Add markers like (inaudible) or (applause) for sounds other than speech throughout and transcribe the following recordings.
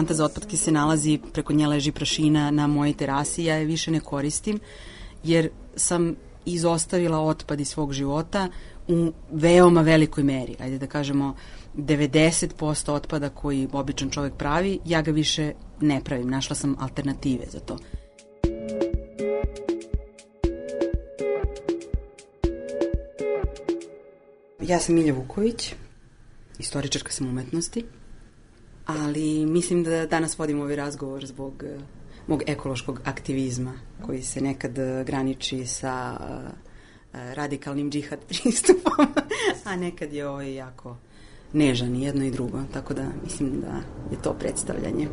Kanta za otpadke se nalazi, preko nje leži prašina na mojoj terasi, ja je više ne koristim, jer sam izostavila otpad iz svog života u veoma velikoj meri. Ajde da kažemo, 90% otpada koji običan čovek pravi, ja ga više ne pravim. Našla sam alternative za to. Ja sam Milja Vuković, istoričarka sam umetnosti, ali mislim da danas vodimo ovaj razgovor zbog eh, mog ekološkog aktivizma koji se nekad eh, graniči sa eh, radikalnim džihad pristupom, (laughs) a nekad je ovaj jako nežan i jedno i drugo, tako da mislim da je to predstavljanje.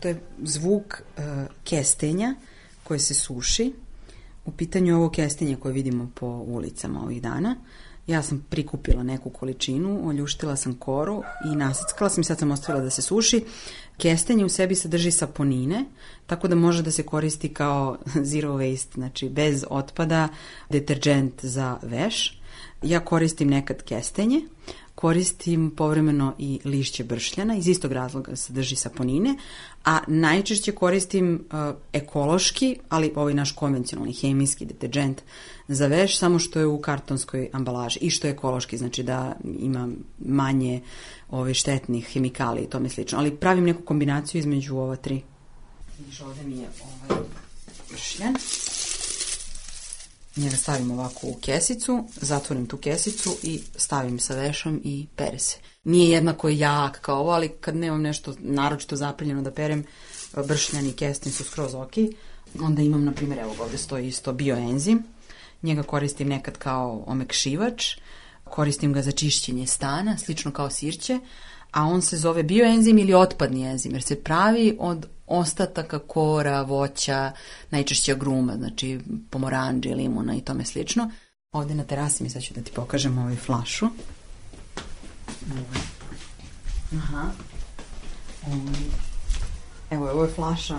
To je zvuk uh, kestenja koje se suši. U pitanju ovo kestenje koje vidimo po ulicama ovih dana. Ja sam prikupila neku količinu, oljuštila sam koru i nasackala sam i sad sam ostavila da se suši. Kestenje u sebi sadrži saponine, tako da može da se koristi kao (laughs) zero waste, znači bez otpada, deterđent za veš. Ja koristim nekad kestenje, koristim povremeno i lišće bršljana, iz istog razloga sadrži saponine, a najčešće koristim uh, ekološki, ali ovaj naš konvencionalni hemijski deterđent za veš, samo što je u kartonskoj ambalaži i što je ekološki, znači da ima manje ove štetnih hemikalija i tome slično. Ali pravim neku kombinaciju između ova tri. Vidiš, ovde mi je ovaj bršljan. Njega stavim ovako u kesicu, zatvorim tu kesicu i stavim sa vešom i pere se. Nije jednako jak kao ovo, ali kad nemam nešto naročito zapaljeno da perem, bršljan i kestin su skroz ok. Onda imam, na primjer, evo ovde stoji isto bioenzim. Njega koristim nekad kao omekšivač, koristim ga za čišćenje stana, slično kao sirće, a on se zove bioenzim ili otpadni enzim, jer se pravi od ostataka kora, voća, najčešće gruma, znači pomoranđe, limuna i tome slično. Ovde na terasi mi sad ću da ti pokažem ovaj flašu. Aha. Ovaj. Evo, ovo je flaša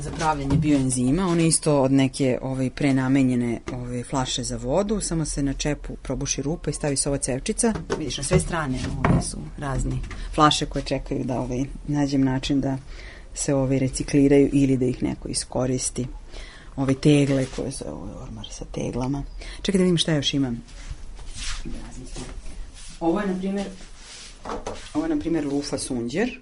za pravljanje bioenzima. Ona je isto od neke ovaj, prenamenjene ovaj, flaše za vodu. Samo se na čepu probuši rupa i stavi se ova cevčica. Vidiš, na sve strane ove su razni flaše koje čekaju da ovaj, nađem način da se ove recikliraju ili da ih neko iskoristi. Ove tegle koje su ovaj ormar sa teglama. Čekaj da vidim šta još imam. Ovo je, na primjer, ovo je, na primjer, lufa sunđer.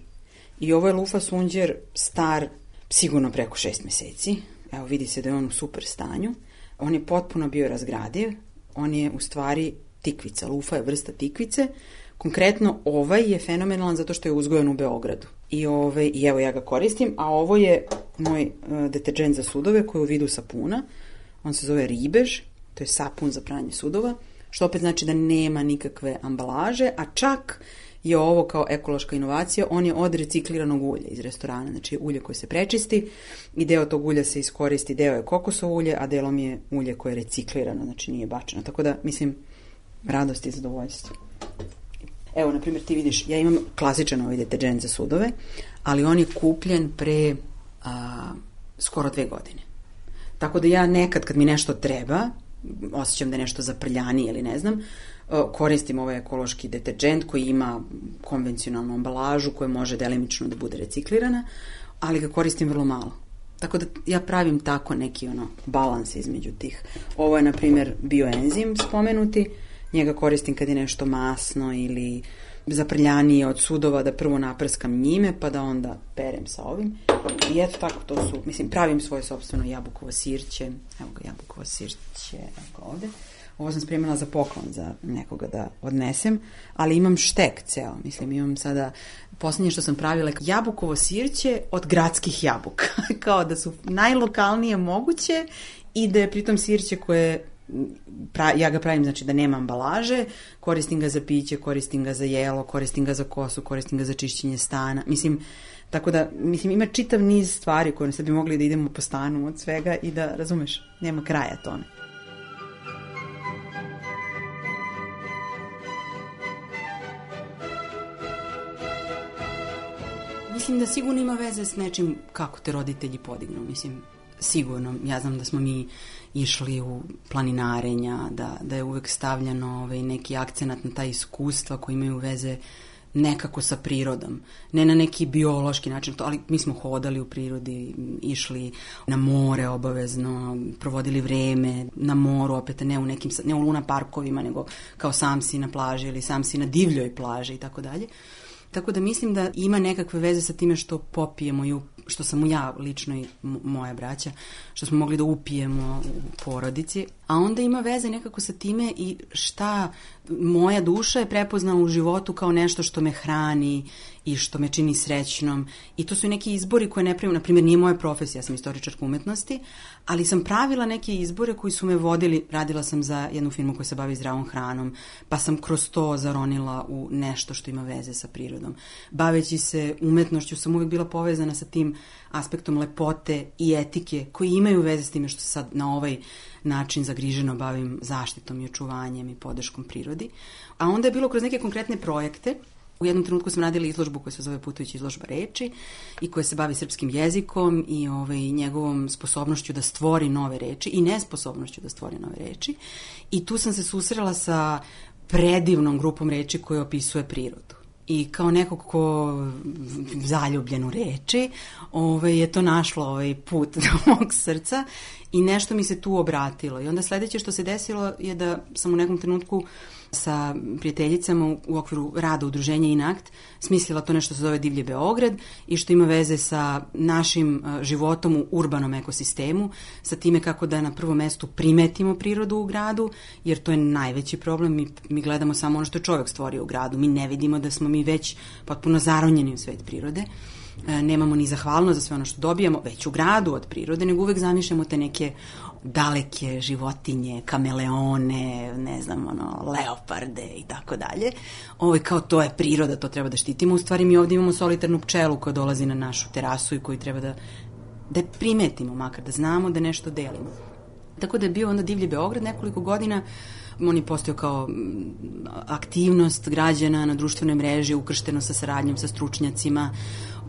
I ovo je lufa sunđer star sigurno preko šest meseci. Evo, vidi se da je on u super stanju. On je potpuno bio razgradiv. On je u stvari tikvica. Lufa je vrsta tikvice. Konkretno, ovaj je fenomenalan zato što je uzgojen u Beogradu. I, ovaj, I evo ja ga koristim, a ovo je moj uh, za sudove koji je u vidu sapuna. On se zove ribež, to je sapun za pranje sudova, što opet znači da nema nikakve ambalaže, a čak je ovo kao ekološka inovacija, on je od recikliranog ulja iz restorana, znači ulje koje se prečisti i deo tog ulja se iskoristi, deo je kokosovo ulje, a delom je ulje koje je reciklirano, znači nije bačeno. Tako da, mislim, radost i zadovoljstvo. Evo, na primjer, ti vidiš, ja imam klasičan ovaj deterđent za sudove, ali on je kupljen pre a, skoro dve godine. Tako da ja nekad kad mi nešto treba, osjećam da je nešto zaprljanije ili ne znam, koristim ovaj ekološki deterđent koji ima konvencionalnu ambalažu koja može delimično da bude reciklirana, ali ga koristim vrlo malo. Tako da ja pravim tako neki ono balans između tih. Ovo je, na primjer, bioenzim spomenuti, njega koristim kad je nešto masno ili zaprljanije od sudova da prvo naprskam njime pa da onda perem sa ovim. I eto tako to su, mislim, pravim svoje sobstveno jabukovo sirće. Evo ga jabukovo sirće, evo ga ovde. Ovo sam spremila za poklon za nekoga da odnesem, ali imam štek ceo. Mislim, imam sada, poslednje što sam pravila, jabukovo sirće od gradskih jabuka. (laughs) Kao da su najlokalnije moguće i da je pritom sirće koje pra, ja ga pravim znači da nema ambalaže, koristim ga za piće, koristim ga za jelo, koristim ga za kosu, koristim ga za čišćenje stana. Mislim, tako da, mislim, ima čitav niz stvari koje sad bi mogli da idemo po stanu od svega i da, razumeš, nema kraja tome. Mislim da sigurno ima veze s nečim kako te roditelji podignu. Mislim, sigurno. Ja znam da smo mi išli u planinarenja, da, da je uvek stavljeno ovaj, neki akcenat na ta iskustva koji imaju veze nekako sa prirodom. Ne na neki biološki način, to, ali mi smo hodali u prirodi, išli na more obavezno, provodili vreme na moru, opet ne u nekim, ne u luna parkovima, nego kao sam si na plaži ili sam si na divljoj plaži i tako dalje. Tako da mislim da ima nekakve veze sa time što popijemo i što sam ja lično i moja braća, što smo mogli da upijemo u porodici. A onda ima veze nekako sa time i šta moja duša je prepoznala u životu kao nešto što me hrani i što me čini srećnom. I to su i neki izbori koje ne pravim, na primjer nije moja profesija, ja sam istoričarka umetnosti, ali sam pravila neke izbore koji su me vodili, radila sam za jednu firmu koja se bavi zdravom hranom, pa sam kroz to zaronila u nešto što ima veze sa prirodom. Baveći se umetnošću sam uvek bila povezana sa tim aspektom lepote i etike koji imaju veze s time što sad na ovaj način zagriženo bavim zaštitom i očuvanjem i podrškom prirodi. A onda je bilo kroz neke konkretne projekte U jednom trenutku sam radila izložbu koja se zove Putujući izložba reči i koja se bavi srpskim jezikom i ovaj, njegovom sposobnošću da stvori nove reči i nesposobnošću da stvori nove reči. I tu sam se susrela sa predivnom grupom reči koje opisuje prirodu i kao neko ko zaljubljen u reči, ovaj, je to našlo ovaj put do (laughs) mog srca i nešto mi se tu obratilo. I onda sledeće što se desilo je da sam u nekom trenutku uh, sa prijateljicama u okviru rada udruženja Inakt smislila to nešto se zove Divlji Beograd i što ima veze sa našim e, životom u urbanom ekosistemu, sa time kako da na prvom mestu primetimo prirodu u gradu, jer to je najveći problem. Mi, mi gledamo samo ono što je čovjek stvorio u gradu. Mi ne vidimo da smo mi već potpuno zaronjeni u svet prirode e, nemamo ni zahvalno za sve ono što dobijamo, već u gradu od prirode, nego uvek zamišljamo te neke daleke životinje, kameleone, ne znam, ono, leoparde i tako dalje. Ovo je kao to je priroda, to treba da štitimo. U stvari mi ovdje imamo solitarnu pčelu koja dolazi na našu terasu i koju treba da, da primetimo, makar da znamo da nešto delimo. Tako da je bio onda Divlji Beograd nekoliko godina, on je postao kao aktivnost građana na društvenoj mreži, ukršteno sa saradnjom sa stručnjacima,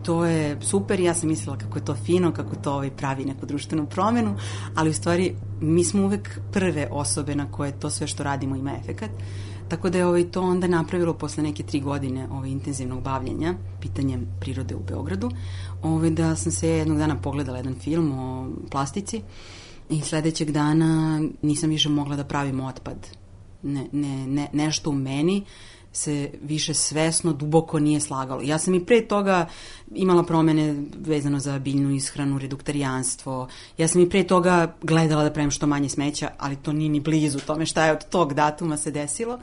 to je super, ja sam mislila kako je to fino, kako to ovaj pravi neku društvenu promenu, ali u stvari mi smo uvek prve osobe na koje to sve što radimo ima efekat. Tako da je ovaj, to onda napravilo posle neke tri godine ovaj, intenzivnog bavljenja pitanjem prirode u Beogradu, ovaj, da sam se jednog dana pogledala jedan film o plastici i sledećeg dana nisam više mogla da pravim otpad. Ne, ne, ne, nešto u meni se više svesno, duboko nije slagalo. Ja sam i pre toga imala promene vezano za biljnu ishranu, reduktarijanstvo. Ja sam i pre toga gledala da pravim što manje smeća, ali to nije ni blizu tome šta je od tog datuma se desilo.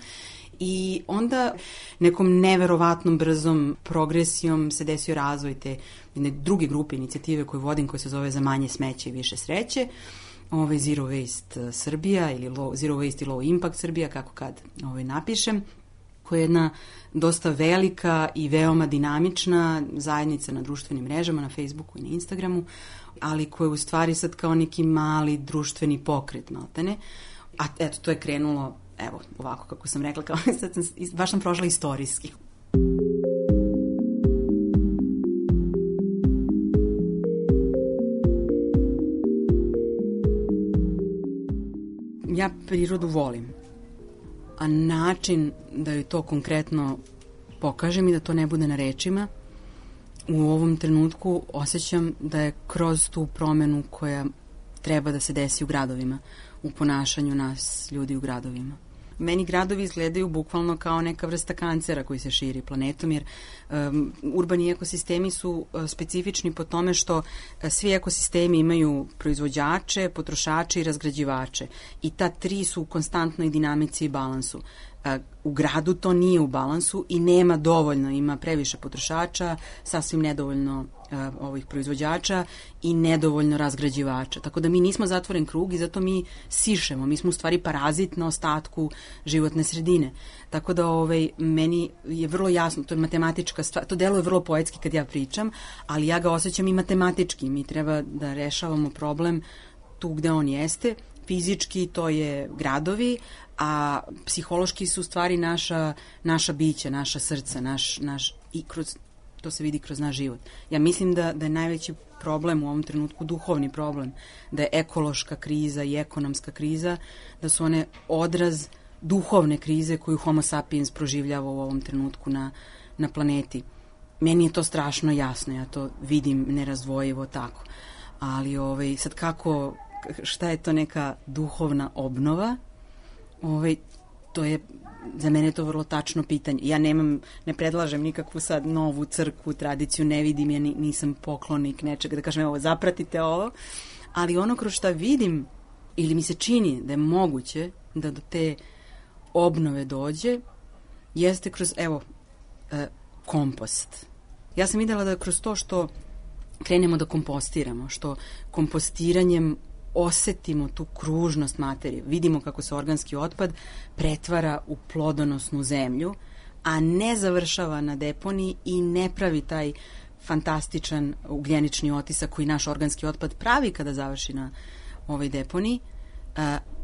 I onda nekom neverovatnom brzom progresijom se desio razvoj te jedne druge grupe inicijative koju vodim koja se zove za manje smeće i više sreće ovaj Zero Waste Srbija ili low, Zero Waste i Low Impact Srbija, kako kad ovaj, napišem koja je jedna dosta velika i veoma dinamična zajednica na društvenim mrežama, na Facebooku i na Instagramu, ali koja je u stvari sad kao neki mali društveni pokret, maltene. A eto, to je krenulo, evo, ovako kako sam rekla, kao (laughs) sad sam, baš sam prošla istorijski. ja prirodu volim, a način da joj to konkretno pokažem i da to ne bude na rečima, u ovom trenutku osjećam da je kroz tu promenu koja treba da se desi u gradovima, u ponašanju nas ljudi u gradovima. Meni gradovi izgledaju bukvalno kao neka vrsta kancera koji se širi planetom, jer um, urbani ekosistemi su uh, specifični po tome što uh, svi ekosistemi imaju proizvođače, potrošače i razgrađivače. I ta tri su u konstantnoj dinamici i balansu u gradu to nije u balansu i nema dovoljno, ima previše potrošača, sasvim nedovoljno ovih proizvođača i nedovoljno razgrađivača. Tako da mi nismo zatvoren krug i zato mi sišemo. Mi smo u stvari parazit na ostatku životne sredine. Tako da ovaj, meni je vrlo jasno, to je matematička stvar, to deluje vrlo poetski kad ja pričam, ali ja ga osjećam i matematički. Mi treba da rešavamo problem tu gde on jeste fizički to je gradovi, a psihološki su stvari naša, naša bića, naša srca, naš, naš, i kroz, to se vidi kroz naš život. Ja mislim da, da je najveći problem u ovom trenutku duhovni problem, da je ekološka kriza i ekonomska kriza, da su one odraz duhovne krize koju homo sapiens proživljava u ovom trenutku na, na planeti. Meni je to strašno jasno, ja to vidim nerazdvojivo tako. Ali ovaj, sad kako, šta je to neka duhovna obnova, ovaj, to je za mene je to vrlo tačno pitanje. Ja nemam, ne predlažem nikakvu sad novu crkvu, tradiciju, ne vidim, ja nisam poklonik nečega, da kažem, evo, zapratite ovo, ali ono kroz šta vidim, ili mi se čini da je moguće da do te obnove dođe, jeste kroz, evo, e, kompost. Ja sam videla da kroz to što krenemo da kompostiramo, što kompostiranjem osetimo tu kružnost materije, vidimo kako se organski otpad pretvara u plodonosnu zemlju, a ne završava na deponiji i ne pravi taj fantastičan ugljenični otisak koji naš organski otpad pravi kada završi na ovoj deponiji.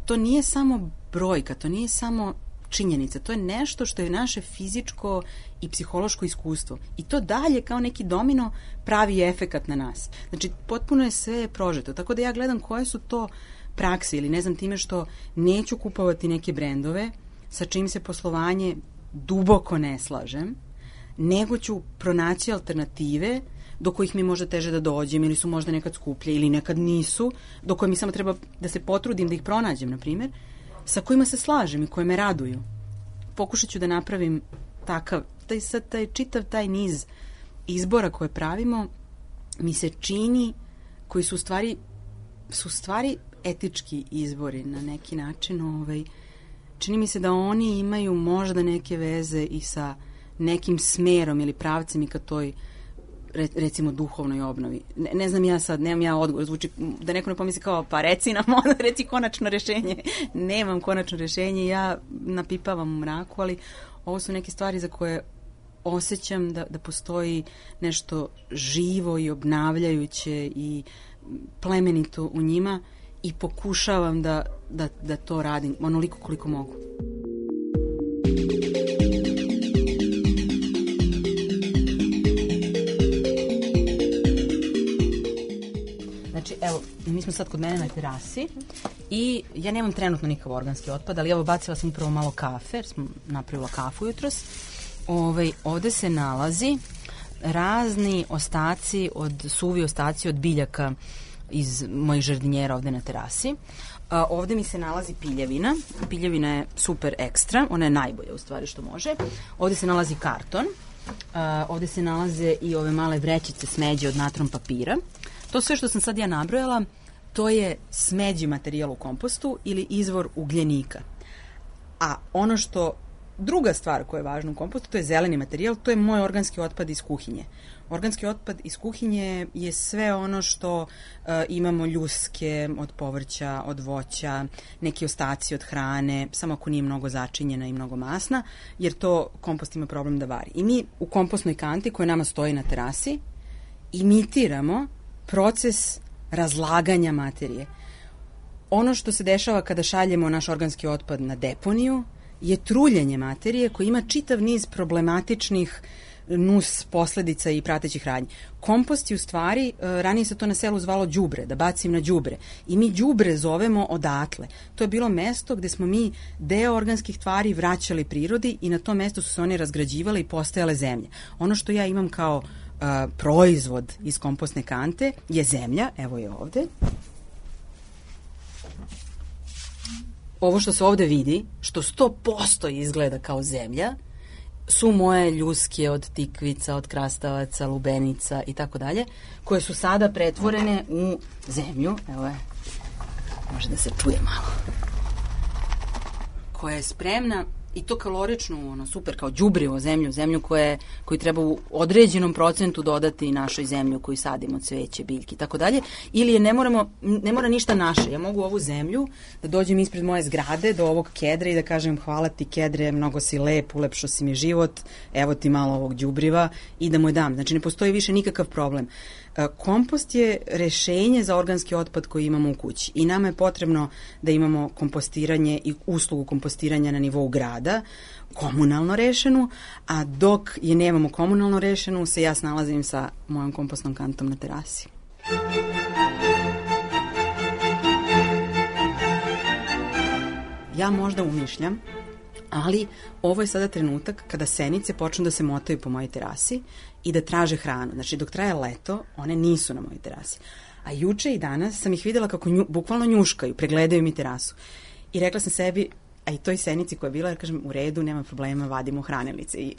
to nije samo brojka, to nije samo činjenica, to je nešto što je naše fizičko i psihološko iskustvo. I to dalje kao neki domino pravi efekat na nas. Znači, potpuno je sve prožeto. Tako da ja gledam koje su to prakse ili ne znam time što neću kupovati neke brendove sa čim se poslovanje duboko ne slažem, nego ću pronaći alternative do kojih mi možda teže da dođem ili su možda nekad skuplje ili nekad nisu, do koje mi samo treba da se potrudim da ih pronađem, na primjer, sa kojima se slažem i koje me raduju. Pokušat ću da napravim takav, taj, sad, taj čitav taj niz izbora koje pravimo mi se čini koji su u stvari su stvari etički izbori na neki način ovaj, čini mi se da oni imaju možda neke veze i sa nekim smerom ili pravcem i ka toj uh, recimo duhovnoj obnovi. Ne, ne znam ja sad, nemam ja odgovor, zvuči da neko ne pomisli kao pa reci nam (laughs) onda reci konačno rešenje. Nemam konačno rešenje, ja napipavam u mraku, ali ovo su neke stvari za koje osjećam da, da postoji nešto živo i obnavljajuće i plemenito u njima i pokušavam da, da, da to radim onoliko koliko mogu. Evo, mi smo sad kod mene na terasi i ja nemam trenutno nikakav organski otpad, ali evo bacila sam upravo malo kafe, jer smo napravila kafu jutros. Ovaj, ovde se nalazi razni ostaci od, suvi ostaci od biljaka iz mojih žardinjera ovde na terasi. A, ovde mi se nalazi piljevina. Piljevina je super ekstra, ona je najbolja u stvari što može. Ovde se nalazi karton. A, ovde se nalaze i ove male vrećice smeđe od natron papira. To sve što sam sad ja nabrojala, to je smeđi materijal u kompostu ili izvor ugljenika. A ono što druga stvar koja je važna u kompostu, to je zeleni materijal, to je moj organski otpad iz kuhinje. Organski otpad iz kuhinje je sve ono što uh, imamo ljuske od povrća, od voća, neki ostaci od hrane, samo ako nije mnogo začinjena i mnogo masna, jer to kompost ima problem da vari. I mi u kompostnoj kanti koja nama stoji na terasi imitiramo proces razlaganja materije. Ono što se dešava kada šaljemo naš organski otpad na deponiju je truljenje materije koji ima čitav niz problematičnih nus posledica i pratećih radnji. Kompost je u stvari, e, ranije se to na selu zvalo đubre, da bacim na đubre. I mi đubre zovemo odatle. To je bilo mesto gde smo mi deo organskih tvari vraćali prirodi i na tom mestu su se one razgrađivale i postajale zemlje. Ono što ja imam kao uh, proizvod iz kompostne kante je zemlja, evo je ovde. Ovo što se ovde vidi, što 100% izgleda kao zemlja, su moje ljuske od tikvica, od krastavaca, lubenica i tako dalje, koje su sada pretvorene u zemlju. Evo je, može da se čuje malo. Koja je spremna i to kalorično, ono, super, kao đubrivo zemlju, zemlju koje, koju treba u određenom procentu dodati našoj zemlji u koju sadimo cveće, biljke i tako dalje, ili je ne, moramo, ne mora ništa naše. Ja mogu ovu zemlju da dođem ispred moje zgrade do ovog kedra i da kažem hvala ti kedre, mnogo si lep, ulepšo si mi život, evo ti malo ovog đubriva i da mu je dam. Znači ne postoji više nikakav problem. E, kompost je rešenje za organski otpad koji imamo u kući i nama je potrebno da imamo kompostiranje i uslugu kompostiranja na nivou grada, komunalno rešenu, a dok je nemamo komunalno rešenu, se ja snalazim sa mojom kompostnom kantom na terasi. Ja možda umišljam, ali ovo je sada trenutak kada senice počnu da se motaju po mojoj terasi i da traže hranu. Znači, dok traje leto, one nisu na mojoj terasi. A juče i danas sam ih videla kako nju, bukvalno njuškaju, pregledaju mi terasu. I rekla sam sebi, a i toj senici koja je bila, kažem, u redu, nema problema, vadimo hranilice i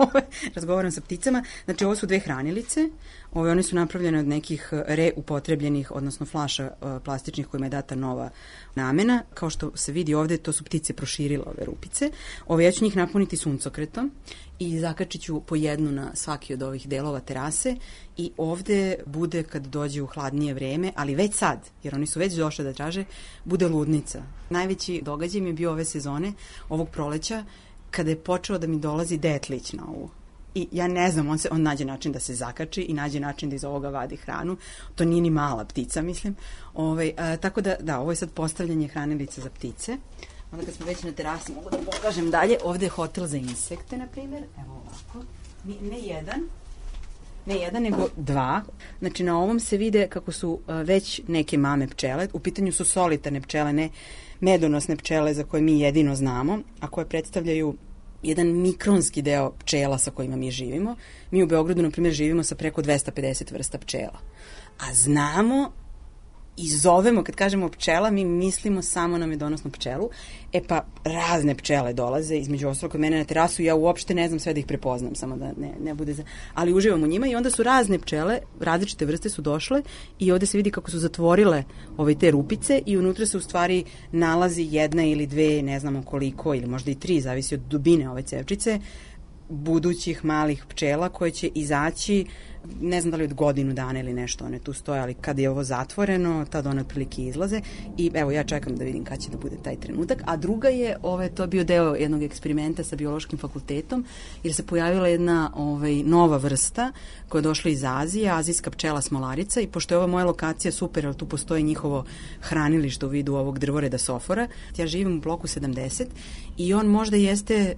(laughs) razgovaram sa pticama. Znači, ovo su dve hranilice, ove, one su napravljene od nekih reupotrebljenih, odnosno flaša uh, plastičnih kojima je data nova namena. Kao što se vidi ovde, to su ptice proširile ove rupice. Ove, ja ću njih napuniti suncokretom i zakačit ću po jednu na svaki od ovih delova terase i ovde bude kad dođe u hladnije vreme, ali već sad, jer oni su već došli da traže, bude ludnica. Najveći događaj mi je bio ove sezone, ovog proleća, kada je počeo da mi dolazi detlić na ovu i ja ne znam, on, se, on nađe način da se zakači i nađe način da iz ovoga vadi hranu. To nije ni mala ptica, mislim. Ove, ovaj, a, tako da, da, ovo je sad postavljanje hranilica za ptice. Onda kad smo već na terasi, mogu da pokažem dalje. Ovde je hotel za insekte, na primjer. Evo ovako. Ne jedan, ne jedan, nego dva. Znači, na ovom se vide kako su već neke mame pčele. U pitanju su solitarne pčele, ne medonosne pčele za koje mi jedino znamo, a koje predstavljaju jedan mikronski deo pčela sa kojima mi živimo. Mi u Beogradu, na primjer, živimo sa preko 250 vrsta pčela. A znamo i zovemo, kad kažemo pčela, mi mislimo samo na medonosnu pčelu. E pa, razne pčele dolaze, između ostalog kod mene na terasu, ja uopšte ne znam sve da ih prepoznam, samo da ne, ne bude za... Ali uživam u njima i onda su razne pčele, različite vrste su došle i ovde se vidi kako su zatvorile ove te rupice i unutra se u stvari nalazi jedna ili dve, ne znamo koliko, ili možda i tri, zavisi od dubine ove cevčice, budućih malih pčela koje će izaći ne znam da li od godinu dana ili nešto one tu stoje, ali kad je ovo zatvoreno, tad one otprilike izlaze i evo ja čekam da vidim kad će da bude taj trenutak. A druga je, ove, to je bio deo jednog eksperimenta sa biološkim fakultetom, jer se pojavila jedna ovaj, nova vrsta koja je došla iz Azije, azijska pčela smolarica i pošto je ova moja lokacija super, ali tu postoji njihovo hranilište u vidu ovog drvoreda sofora, ja živim u bloku 70 i on možda jeste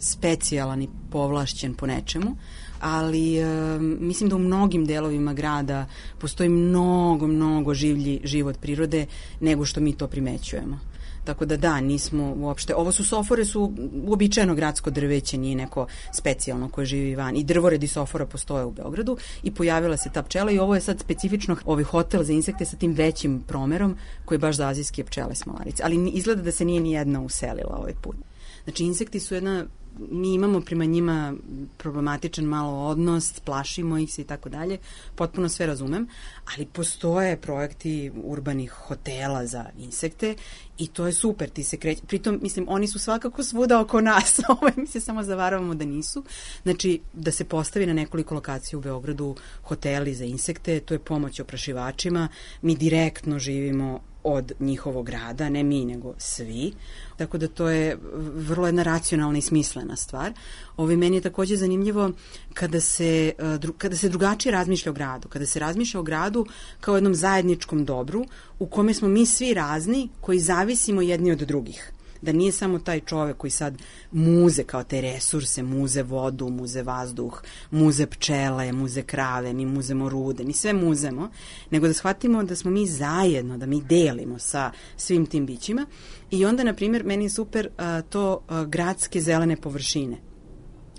specijalan i povlašćen po nečemu, ali e, mislim da u mnogim delovima grada postoji mnogo, mnogo življi život prirode nego što mi to primećujemo. Tako da da, nismo uopšte, ovo su sofore su uobičajeno gradsko drveće, nije neko specijalno koje živi van. I drvoredi sofora postoje u Beogradu i pojavila se ta pčela i ovo je sad specifično ovaj hotel za insekte sa tim većim promerom koji je baš za azijske pčele smolarice. Ali izgleda da se nije ni jedna uselila ovaj put. Znači, insekti su jedna mi imamo prema njima problematičan malo odnos, plašimo ih se i tako dalje, potpuno sve razumem, ali postoje projekti urbanih hotela za insekte i to je super, ti se kreće, pritom, mislim, oni su svakako svuda oko nas, (laughs) ovaj, mi se samo zavaravamo da nisu, znači, da se postavi na nekoliko lokacija u Beogradu hoteli za insekte, to je pomoć oprašivačima, mi direktno živimo od njihovog rada, ne mi, nego svi. Tako da to je vrlo jedna racionalna i smislena stvar. Ovo meni je takođe zanimljivo kada se, e, kada se drugačije razmišlja o gradu, kada se razmišlja o gradu kao jednom zajedničkom dobru u kome smo mi svi razni koji zavisimo jedni od drugih. Da nije samo taj čovek koji sad muze kao te resurse, muze vodu, muze vazduh, muze pčele, muze krave, mi muzemo rude, mi sve muzemo, nego da shvatimo da smo mi zajedno, da mi delimo sa svim tim bićima i onda, na primjer, meni je super a, to a, gradske zelene površine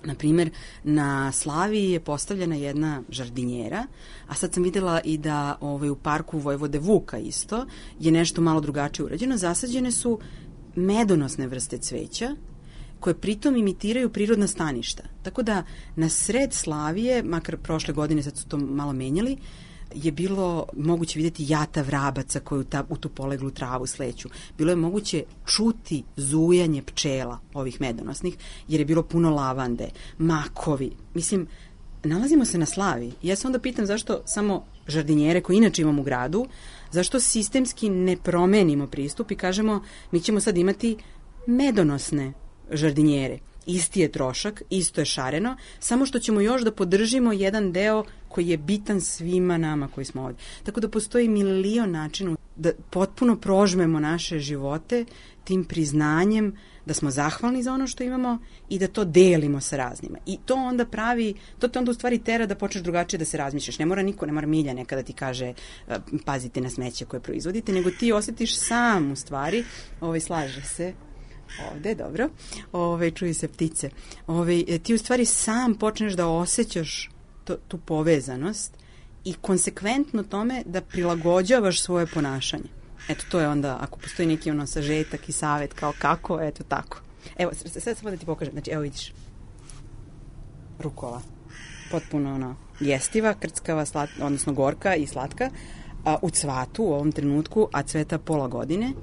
Na primer, na Slaviji je postavljena jedna žardinjera, a sad sam videla i da ovaj, u parku Vojvode Vuka isto je nešto malo drugačije urađeno. Zasađene su medonosne vrste cveća, koje pritom imitiraju prirodna staništa. Tako da na sred Slavije, makar prošle godine sad su to malo menjali, je bilo moguće videti jata vrabaca koju ta, u tu poleglu travu sleću. Bilo je moguće čuti zujanje pčela ovih medonosnih, jer je bilo puno lavande, makovi. Mislim, nalazimo se na slavi. Ja se onda pitam zašto samo žardinjere koje inače imamo u gradu, zašto sistemski ne promenimo pristup i kažemo mi ćemo sad imati medonosne žardinjere isti je trošak, isto je šareno, samo što ćemo još da podržimo jedan deo koji je bitan svima nama koji smo ovde. Tako da postoji milion načina da potpuno prožmemo naše živote tim priznanjem da smo zahvalni za ono što imamo i da to delimo sa raznima. I to onda pravi, to te onda u stvari tera da počneš drugačije da se razmišljaš. Ne mora niko, ne mora milja nekada ti kaže e, pazite na smeće koje proizvodite, nego ti osetiš sam u stvari, ovaj, slaže se, ovde, dobro, ove, čuju se ptice. Ove, e, ti u stvari sam počneš da osjećaš to, tu povezanost i konsekventno tome da prilagođavaš svoje ponašanje. Eto, to je onda, ako postoji neki ono sažetak i savet kao kako, eto tako. Evo, sad samo da ti pokažem. Znači, evo vidiš. Rukola. Potpuno ono, jestiva, krckava, slat, odnosno gorka i slatka. A, u cvatu u ovom trenutku, a cveta pola godine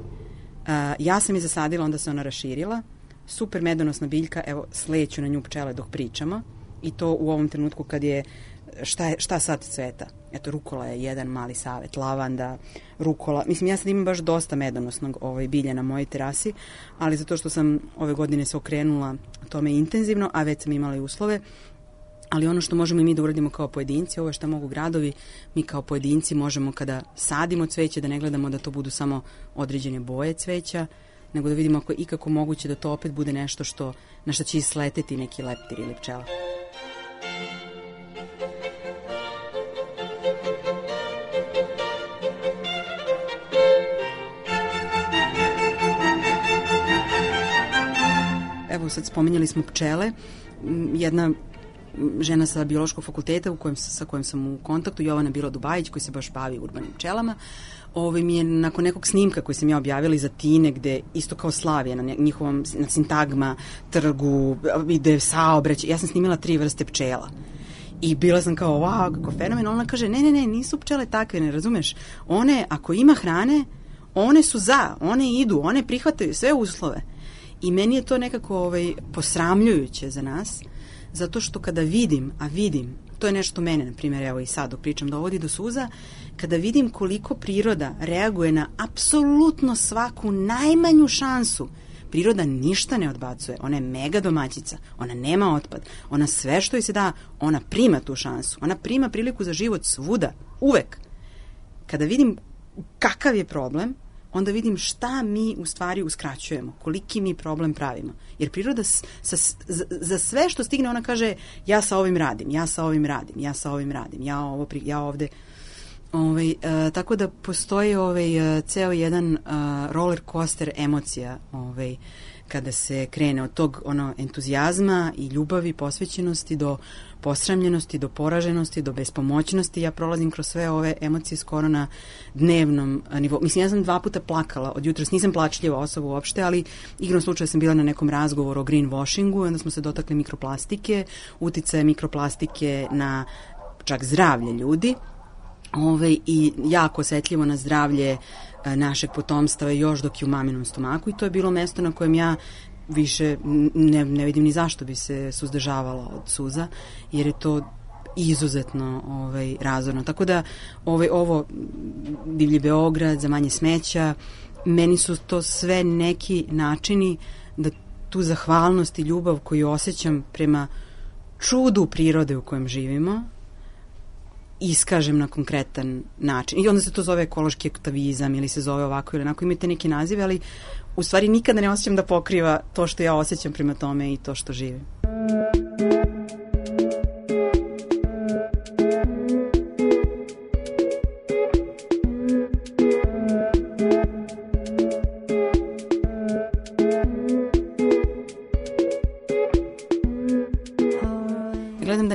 ja sam je zasadila, onda se ona raširila. Super medonosna biljka, evo, sleću na nju pčele dok pričamo. I to u ovom trenutku kad je šta, je, šta sad cveta? Eto, rukola je jedan mali savet, lavanda, rukola. Mislim, ja sad imam baš dosta medonosnog ovaj, bilja na mojoj terasi, ali zato što sam ove godine se okrenula tome intenzivno, a već sam imala i uslove, ali ono što možemo i mi da uradimo kao pojedinci, ovo je što mogu gradovi, mi kao pojedinci možemo kada sadimo cveće da ne gledamo da to budu samo određene boje cveća, nego da vidimo ako je ikako moguće da to opet bude nešto što, na što će isleteti neki leptir ili pčela. Evo sad spominjali smo pčele, jedna žena sa biološkog fakulteta u kojem, sa kojom sam u kontaktu, Jovana Bilo Dubajić, koji se baš bavi urbanim pčelama, ovaj mi je nakon nekog snimka koji sam ja objavila iz Atine, gde isto kao Slavija, na njihovom, na Sintagma, trgu, ide saobrać, ja sam snimila tri vrste pčela. I bila sam kao, wow, kako fenomen. Ona kaže, ne, ne, ne, nisu pčele takve, ne razumeš. One, ako ima hrane, one su za, one idu, one prihvataju sve uslove. I meni je to nekako ovaj, posramljujuće za nas, zato što kada vidim, a vidim, to je nešto mene, na primjer, evo i sad dok pričam, dovodi do suza, kada vidim koliko priroda reaguje na apsolutno svaku najmanju šansu, priroda ništa ne odbacuje, ona je mega domaćica, ona nema otpad, ona sve što joj se da, ona prima tu šansu, ona prima priliku za život svuda, uvek. Kada vidim kakav je problem, onda vidim šta mi u stvari uskraćujemo, koliki mi problem pravimo. Jer priroda sa, za, za sve što stigne ona kaže ja sa ovim radim, ja sa ovim radim, ja sa ovim radim, ja, ovo, ja ovde Ovaj, uh, tako da postoji ovaj, uh, ceo jedan uh, roller coaster emocija ovaj, kada se krene od tog ono entuzijazma i ljubavi, posvećenosti do posramljenosti, do poraženosti, do bespomoćnosti. Ja prolazim kroz sve ove emocije skoro na dnevnom nivou. Mislim, ja sam dva puta plakala od jutra, nisam plačljiva osoba uopšte, ali igrom slučaja sam bila na nekom razgovoru o greenwashingu, onda smo se dotakli mikroplastike, uticaje mikroplastike na čak zdravlje ljudi Ove, i jako osetljivo na zdravlje našeg potomstava još dok je u maminom stomaku i to je bilo mesto na kojem ja više ne, ne vidim ni zašto bi se suzdržavala od suza, jer je to izuzetno ovaj, razorno. Tako da ovaj, ovo Divlji Beograd za manje smeća, meni su to sve neki načini da tu zahvalnost i ljubav koju osjećam prema čudu prirode u kojem živimo, iskažem na konkretan način. I onda se to zove ekološki aktivizam ili se zove ovako ili onako, imate neke nazive, ali u stvari nikada ne osjećam da pokriva to što ja osjećam prema tome i to što živim.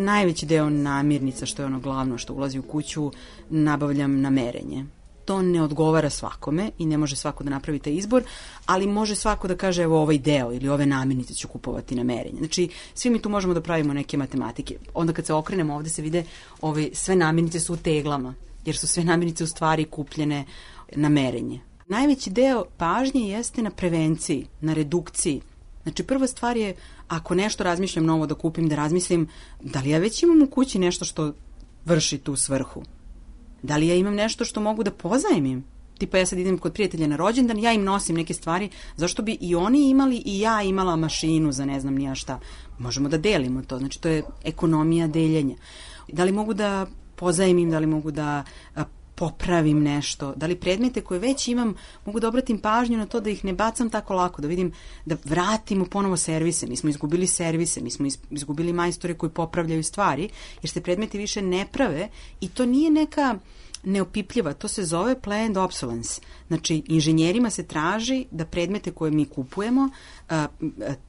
Najveći deo namirnica, što je ono glavno što ulazi u kuću, nabavljam na merenje to ne odgovara svakome i ne može svako da napravi taj izbor, ali može svako da kaže evo ovaj deo ili ove namirnice ću kupovati na merenje. Znači, svi mi tu možemo da pravimo neke matematike. Onda kad se okrenemo ovde se vide ove, sve namirnice su u teglama, jer su sve namirnice u stvari kupljene na merenje. Najveći deo pažnje jeste na prevenciji, na redukciji. Znači, prva stvar je, ako nešto razmišljam novo da kupim, da razmislim da li ja već imam u kući nešto što vrši tu svrhu Da li ja imam nešto što mogu da pozajmim? Tipa ja sad idem kod prijatelja na rođendan, ja im nosim neke stvari, zašto bi i oni imali i ja imala mašinu za ne znam nija šta. Možemo da delimo to, znači to je ekonomija deljenja. Da li mogu da pozajmim, da li mogu da popravim nešto, da li predmete koje već imam mogu da obratim pažnju na to da ih ne bacam tako lako, da vidim da vratimo ponovo servise. Mi smo izgubili servise, mi smo izgubili majstore koji popravljaju stvari, jer se predmeti više ne prave i to nije neka neopipljiva, to se zove planned obsolence. Znači, inženjerima se traži da predmete koje mi kupujemo,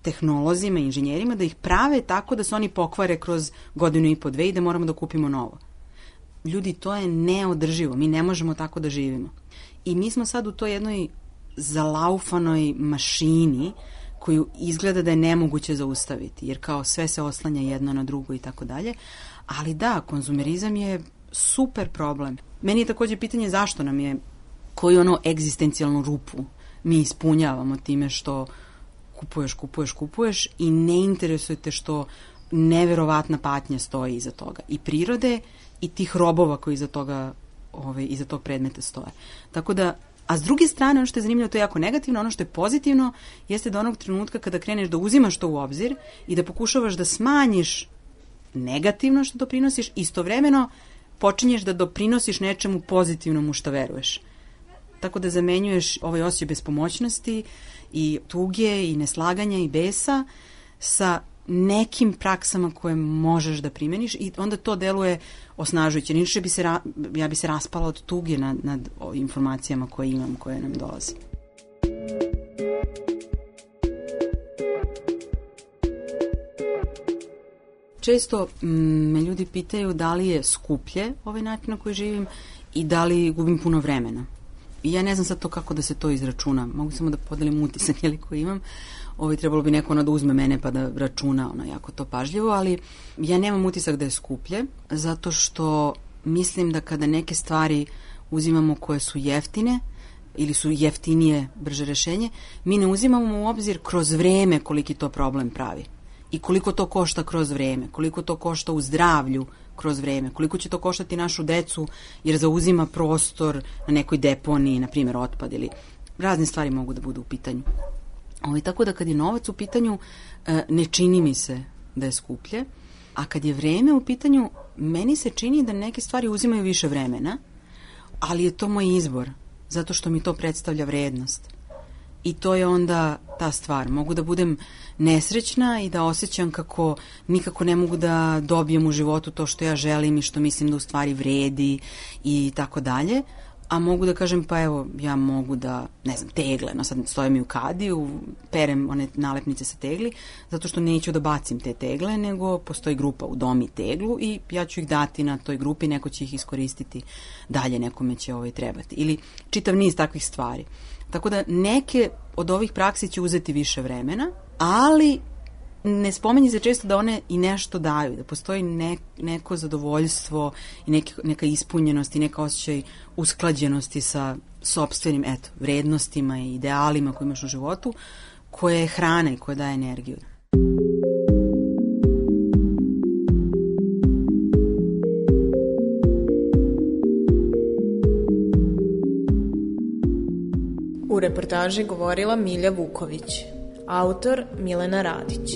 tehnolozima, inženjerima, da ih prave tako da se oni pokvare kroz godinu i po dve i da moramo da kupimo novo ljudi, to je neodrživo, mi ne možemo tako da živimo. I mi smo sad u toj jednoj zalaufanoj mašini koju izgleda da je nemoguće zaustaviti, jer kao sve se oslanja jedno na drugo i tako dalje. Ali da, konzumerizam je super problem. Meni je takođe pitanje zašto nam je, koju ono egzistencijalnu rupu mi ispunjavamo time što kupuješ, kupuješ, kupuješ i ne interesujete što neverovatna patnja stoji iza toga. I prirode i tih robova koji iza toga ovaj, iza tog predmeta stoje. Tako da, a s druge strane, ono što je zanimljivo, to je jako negativno, ono što je pozitivno, jeste da onog trenutka kada kreneš da uzimaš to u obzir i da pokušavaš da smanjiš negativno što doprinosiš, istovremeno počinješ da doprinosiš nečemu pozitivnom u što veruješ. Tako da zamenjuješ ovaj osjećaj bespomoćnosti i tuge i neslaganja i besa sa nekim praksama koje možeš da primeniš i onda to deluje osnažujuće. Inače bi se, ra, ja bi se raspala od tuge nad, nad informacijama koje imam, koje nam dolaze. Često mm, me ljudi pitaju da li je skuplje ovaj način na koji živim i da li gubim puno vremena. Ja ne znam sad to kako da se to izračuna. Mogu samo da podelim utisak (laughs) ili koji imam ovaj, trebalo bi neko ono da uzme mene pa da računa ono, jako to pažljivo, ali ja nemam utisak da je skuplje, zato što mislim da kada neke stvari uzimamo koje su jeftine, ili su jeftinije, brže rešenje, mi ne uzimamo u obzir kroz vreme koliki to problem pravi. I koliko to košta kroz vreme, koliko to košta u zdravlju kroz vreme, koliko će to koštati našu decu jer zauzima prostor na nekoj deponiji, na primjer otpad ili razne stvari mogu da budu u pitanju. Ovaj, tako da kad je novac u pitanju, e, ne čini mi se da je skuplje, a kad je vreme u pitanju, meni se čini da neke stvari uzimaju više vremena, ali je to moj izbor, zato što mi to predstavlja vrednost. I to je onda ta stvar. Mogu da budem nesrećna i da osjećam kako nikako ne mogu da dobijem u životu to što ja želim i što mislim da u stvari vredi i tako dalje, a mogu da kažem pa evo ja mogu da, ne znam, tegle, no sad stoje mi u kadiju, perem one nalepnice sa tegli, zato što neću da bacim te tegle, nego postoji grupa u domi teglu i ja ću ih dati na toj grupi, neko će ih iskoristiti dalje, nekome će ovaj trebati. Ili čitav niz takvih stvari. Tako da neke od ovih praksi će uzeti više vremena, ali ne spomenje se često da one i nešto daju, da postoji ne, neko zadovoljstvo i neke, neka ispunjenost i neka osjećaj usklađenosti sa sobstvenim eto, vrednostima i idealima koje imaš u životu, koje je hrana i koja daje energiju. U reportaži govorila Milja Vuković, autor Milena Radić.